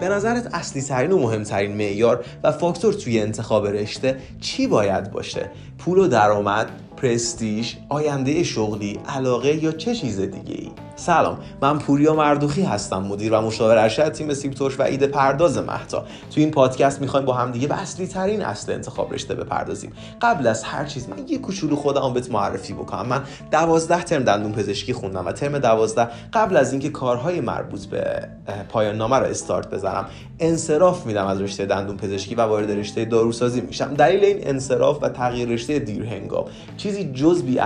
به نظرت اصلی ترین و مهمترین معیار و فاکتور توی انتخاب رشته چی باید باشه؟ پول و درآمد پرستیژ آینده شغلی علاقه یا چه چیز دیگه ای سلام من پوریا مردوخی هستم مدیر و مشاور ارشد تیم سیب و ایده پرداز محتا تو این پادکست می‌خوایم با هم دیگه اصلی ترین اصل انتخاب رشته بپردازیم. قبل از هر چیز من یه کوچولو خودم بهت معرفی بکنم. من دوازده ترم دندون پزشکی خوندم و ترم دوازده قبل از اینکه کارهای مربوط به پایان نامه رو استارت بزنم انصراف میدم از رشته دندون پزشکی و وارد رشته داروسازی میشم. دلیل این انصراف و تغییر رشته دیر هنگام چیزی جز بی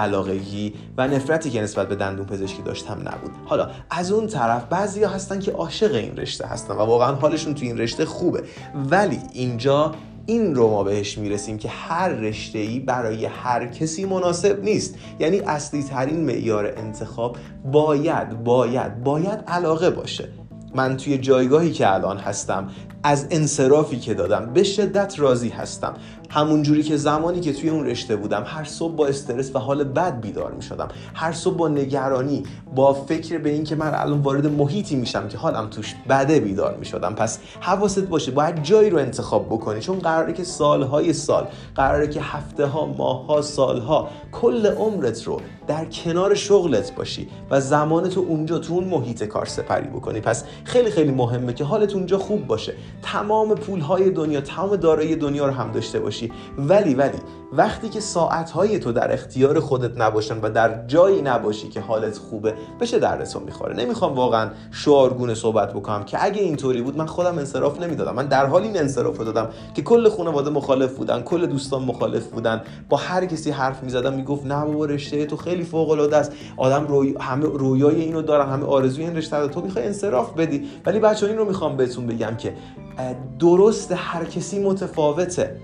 و نفرتی که نسبت به دندون پزشکی داشتم نبود. حالا از اون طرف بعضیا هستن که عاشق این رشته هستن و واقعا حالشون تو این رشته خوبه. ولی اینجا این رو ما بهش می‌رسیم که هر رشته ای برای هر کسی مناسب نیست. یعنی اصلی ترین معیار انتخاب باید باید باید علاقه باشه. من توی جایگاهی که الان هستم از انصرافی که دادم به شدت راضی هستم. همون جوری که زمانی که توی اون رشته بودم هر صبح با استرس و حال بد بیدار می شدم هر صبح با نگرانی با فکر به این که من الان وارد محیطی میشم که حالم توش بده بیدار می شدم پس حواست باشه باید جایی رو انتخاب بکنی. چون قراره که سالهای سال قراره که هفته ها ماه ها سال ها کل عمرت رو در کنار شغلت باشی و زمان تو اونجا تو اون محیط کار سپری بکنی. پس خیلی خیلی مهمه که حالت اونجا خوب باشه. تمام پول های دنیا تمام دارایی دنیا رو هم داشته باشی. ولی ولی وقتی که ساعتهای تو در اختیار خودت نباشن و در جایی نباشی که حالت خوبه بشه دردتو می‌خوره؟ نمی‌خوام واقعا شعارگونه صحبت بکنم که اگه اینطوری بود من خودم انصراف نمی‌دادم. من در حال این انصراف دادم که کل خانواده مخالف بودن کل دوستان مخالف بودن. با هر کسی حرف می‌زدم می‌گفت نه بابا رشته تو خیلی فوق العاده است. آدم روی همه رویای اینو دارن همه آرزوی این رشته تو می‌خوای انصراف بدی. ولی بچه این رو می‌خوام بهتون بگم که درست هر کسی متفاوته.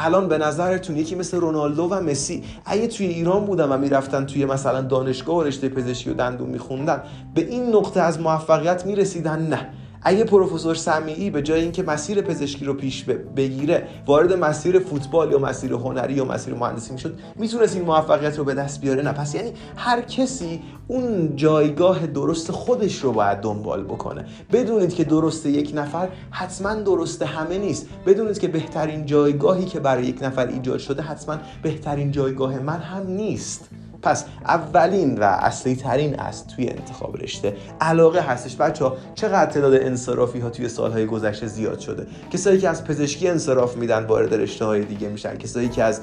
الان به نظرتون یکی مثل رونالدو و مسی اگه توی ایران بودن و می‌رفتن توی مثلا دانشگاه و رشته پزشکی و دندون میخوندن به این نقطه از موفقیت می‌رسیدن؟ نه. اگه پروفسور سمیعی به جای اینکه مسیر پزشکی رو پیش بگیره وارد مسیر فوتبال یا مسیر هنری یا مسیر مهندسی می‌شد می‌تونست این موفقیت رو به دست بیاره؟ نه. پس یعنی هر کسی اون جایگاه درست خودش رو باید دنبال بکنه. بدونید که درست یک نفر حتما درست همه نیست. بدونید که بهترین جایگاهی که برای یک نفر ایجاد شده حتما بهترین جایگاه من هم نیست. پس اولین و اصلی ترین است توی انتخاب رشته علاقه هستش. بچه ها چقدر تعداد انصرافی ها توی سالهای گذشته زیاد شده؟ کسایی که از پزشکی انصراف میدن وارد رشته های دیگه میشن. کسایی که از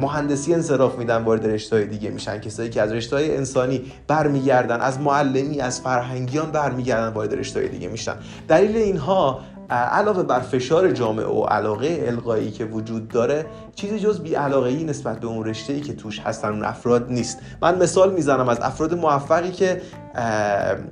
مهندسی انصراف میدن وارد رشته های دیگه میشن. کسایی که از رشته های انسانی برمیگردن از معلمی از فرهنگیان برمیگردن وارد رشته های دیگه میشن. دلیل اینها علاوه بر فشار جامعه و علاقه القایی که وجود داره چیزی جز بی علاقه نسبت به اون رشته ای که توش هستن اون افراد نیست. من مثال می‌زنم از افراد موفقی که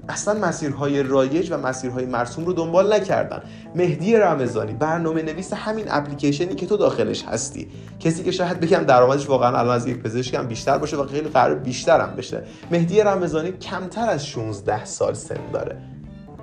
اصلا مسیرهای رایج و مسیرهای مرسوم رو دنبال نکردن. مهدی رمضانی برنامه نویس همین اپلیکیشنی که تو داخلش هستی. کسی که شاید بگم درآمدش واقعا الان از یک پزشک هم بیشتر باشه و خیلی قرار بیشتر هم بشه. مهدی رمضانی کمتر از 16 سال سن داره.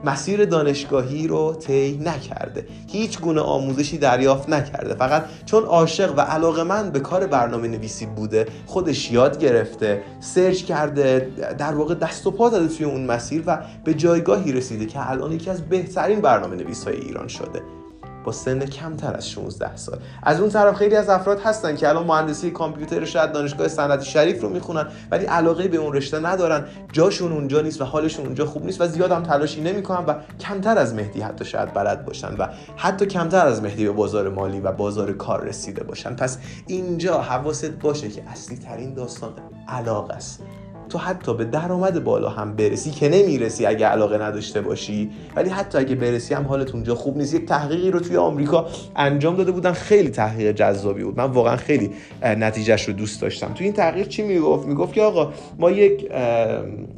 مسیر دانشگاهی رو طی نکرده. هیچ گونه آموزشی دریافت نکرده. فقط چون عاشق و علاقه من به کار برنامه نویسی بوده خودش یاد گرفته سرچ کرده در واقع دست و پا داده توی اون مسیر و به جایگاهی رسیده که الان یکی از بهترین برنامه نویس های ایران شده. با سن کمتر از 16 سال. از اون طرف خیلی از افراد هستن که الان مهندسی کامپیوتر شاید دانشگاه صنعتی شریف رو می‌خونن ولی علاقه به اون رشته ندارن. جاشون اونجا نیست و حالشون اونجا خوب نیست و زیاد هم تلاشی نمی‌کنن و کمتر از مهدی حتی شاید بلد باشن و حتی کمتر از مهدی به بازار مالی و بازار کار رسیده باشن. پس اینجا حواست باشه که اصلی ترین داستان علاقه است. تو حتی به درآمد بالا هم برسی که نمی‌رسی اگه علاقه نداشته باشی. ولی حتی اگه برسی هم حالت اونجا خوب نیست. یک تحقیقی رو توی آمریکا انجام داده بودن. خیلی تحقیق جذابی بود. من واقعا خیلی نتیجهش رو دوست داشتم. توی این تحقیق چی می‌گفت؟ می‌گفت که آقا ما یک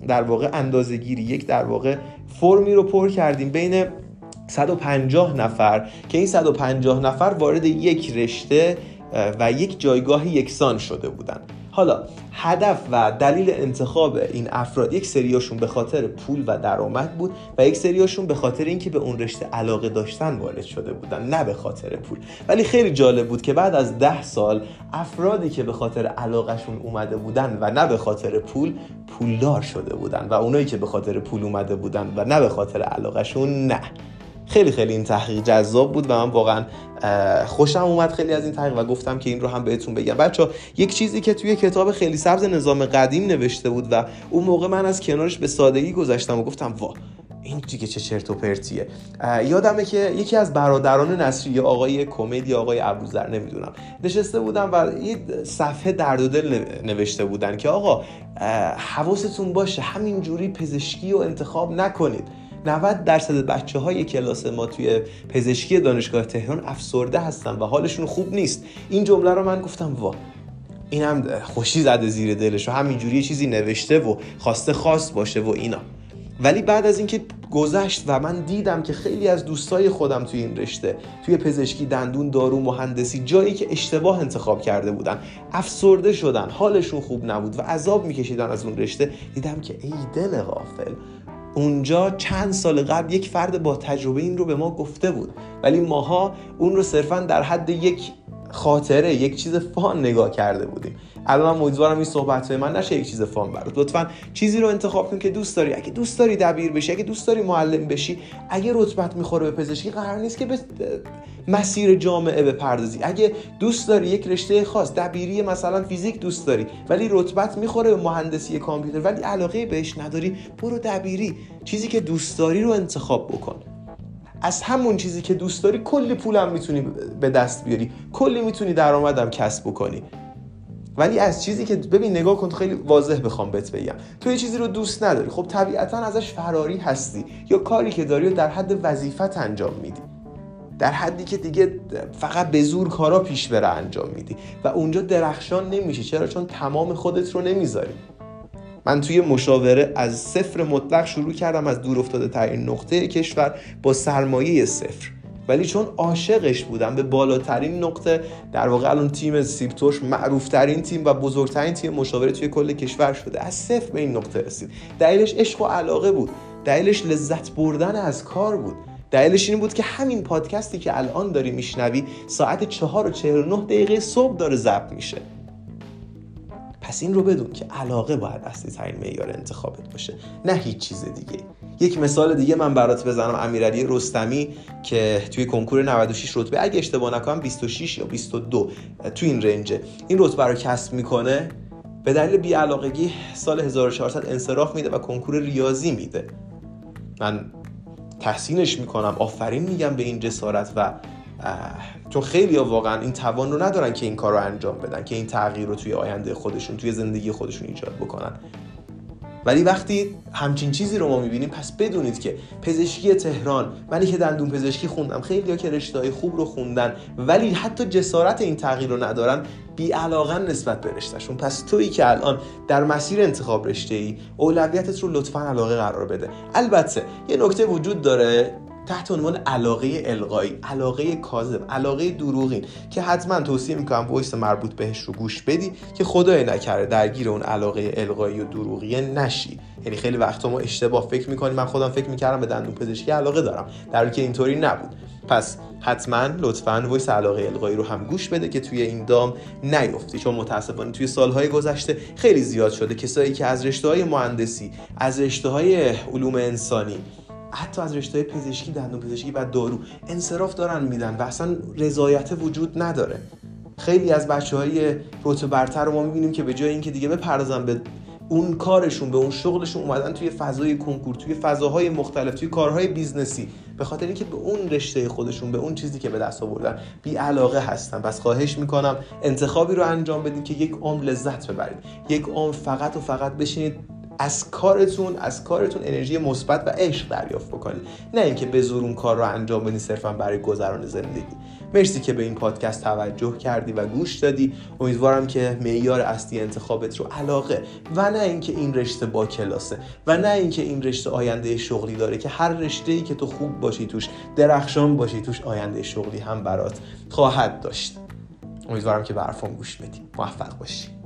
در واقع اندازه گیری یک در واقع فرمی رو پر کردیم بین 150 نفر که این 150 نفر وارد یک رشته و یک جایگاه یکسان شده بودن. حالا هدف و دلیل انتخاب این افراد یک سریاشون به خاطر پول و درآمد بود و یک سریاشون به خاطر اینکه به اون رشته علاقه داشتن وارد شده بودن نه به خاطر پول. ولی خیلی جالب بود که بعد از ده سال افرادی که به خاطر علاقهشون اومده بودن و نه به خاطر پول پولدار شده بودن و اونایی که به خاطر پول اومده بودن و نه به خاطر علاقهشون نه. خیلی خیلی این تحقیق جذاب بود و من واقعا خوشم اومد خیلی از این تحقیق و گفتم که این رو هم بهتون بگم. بچه یک چیزی که توی کتاب خیلی سبز نظام قدیم نوشته بود و اون موقع من از کنارش به سادگی گذشتم و گفتم وا این دیگه چه چرت و پرتیه. یادمه که یکی از برادران نصری آقای کمدی آقای ابوذر نمی‌دونم. نشسته بودم و یه صفحه درد و دل نوشته بودن که آقا حواستون باشه همینجوری پزشکی و انتخاب نکنید. 90 درصد بچه های کلاس ما توی پزشکی دانشگاه تهران افسرده هستن و حالشون خوب نیست. این جمله رو من گفتم وا. اینم خوشی زده زیر دلش و همینجوری چیزی نوشته و خواسته خاص باشه و اینا. ولی بعد از اینکه گذشت و من دیدم که خیلی از دوستای خودم توی این رشته توی پزشکی دندون دارو مهندسی جایی که اشتباه انتخاب کرده بودن افسرده شدن حالشون خوب نبود و عذاب میکشیدن از اون رشته دیدم که ای دل غافل. اونجا چند سال قبل یک فرد با تجربه این رو به ما گفته بود. ولی ماها اون رو صرفا در حد یک خاطره یک چیز فان نگاه کرده بودیم. الان هم امیدوارم این صحبت من نشه یک چیز فان برات. لطفا چیزی رو انتخاب کن که دوست داری. اگه دوست داری دبیر بشی اگه دوست داری معلم بشی اگه رتبت می‌خوره به پزشکی قرار نیست که به مسیر جامعه بپردازی. اگه دوست داری یک رشته خاص دبیری مثلا فیزیک دوست داری ولی رتبت می‌خوره به مهندسی کامپیوتر ولی علاقه بهش نداری برو دبیری. چیزی که دوست داری رو انتخاب بکن. از همون چیزی که دوست داری کلی پولم می‌تونی به دست بیاری. کلی می‌تونی درآمدم کسب بکنی. ولی از چیزی که ببین نگاه کن خیلی واضح بخوام بهت بگم. تو یه چیزی رو دوست نداری. خب طبیعتا ازش فراری هستی یا کاری که داری رو در حد وظیفت انجام میدی. در حدی که دیگه فقط به زور کارا پیش بره انجام میدی. و اونجا درخشان نمیشه. چرا؟ چون تمام خودت رو نمی‌ذاری. من توی مشاوره از صفر مطلق شروع کردم از دور افتاده ترین نقطه کشور با سرمایه صفر. ولی چون عاشقش بودم به بالاترین نقطه در واقع الان تیم سیبتوش معروفترین تیم و بزرگترین تیم مشاوره توی کل کشور شده. از صفر به این نقطه رسید. دلیلش عشق و علاقه بود. دلیلش لذت بردن از کار بود. دلیلش این بود که همین پادکستی که الان داری میشنوی ساعت چهار و چهل و دقیقه صبح داره ضبط میشه. پس این رو بدون که علاقه باید اصلی ترین معیار انتخابت باشه نه هیچ چیز دیگه. یک مثال دیگه من برات بزنم امیرعلی رستمی که توی کنکور 96 رتبه اگه اشتباه نکنم 26 یا 22 تو این رنجه این رتبه رو کسب می‌کنه به دلیل بیعلاقگی سال 1400 انصراف میده و کنکور ریاضی میده. من تحسینش می‌کنم آفرین میگم به این جسارت و چون خیلی ها واقعا این توان رو ندارن که این کار رو انجام بدن که این تغییر رو توی آینده خودشون توی زندگی خودشون ایجاد بکنن. ولی وقتی همچین چیزی رو ما می‌بینیم پس بدونید که پزشکی تهران منی که دندون پزشکی خوندم خیلی ها که رشته خوب رو خوندن ولی حتی جسارت این تغییر رو ندارن بی نسبت به رشتهشون. پس تویی که الان در مسیر انتخاب رشته ای اولویتت رو لطفا علاقه قرار بده. البته یه نکته وجود داره. تحت عنوان علاقه القایی علاقه کاذب علاقه دروغین که حتما توصیه می‌کنم voice مربوط بهش رو گوش بدی که خدای نکرده درگیر اون علاقه القایی و دروغین نشی. یعنی خیلی وقتا ما اشتباه فکر می‌کنیم. من خودم فکر می‌کردم به دندون پزشکی علاقه دارم. در حالی که اینطوری نبود. پس حتما لطفا وایس علاقه القایی رو هم گوش بده که توی این دام نیفتی. چون متاسفانه توی سالهای گذشته خیلی زیاد شده. کسایی که از رشته های مهندسی از رشته های علوم انسانی حتی از رشته پزشکی دندون پزشکی و دارو انصراف دارن میدن و اصلا رضایت وجود نداره. خیلی از بچه های رتبه برتر رو ما می‌بینیم که به جای اینکه دیگه بپردازن به اون کارشون به اون شغلشون اومدن توی فضای کنکور توی فضاهای مختلف توی کارهای business ی به خاطر اینکه به اون رشته خودشون به اون چیزی که به دست آوردن بی علاقه هستن. پس خواهش می‌کنم انتخابی رو انجام بدید که یک عمر لذت ببرید. یک عمر فقط و فقط بشینید از کارتون از کارتون انرژی مثبت و عشق دریافت بکنید. نه اینکه به زور اون کار رو انجام بدی صرفا برای گذران زندگی. مرسی که به این پادکست توجه کردی و گوش دادی. امیدوارم که معیار اصلی انتخابت رو علاقه و نه اینکه این رشته با کلاسه و نه اینکه این رشته آینده شغلی داره که هر رشته ای که تو خوب باشی توش درخشان باشی توش آینده شغلی هم برات خواهد داشت. امیدوارم که به گوش بدی. موفق باشی.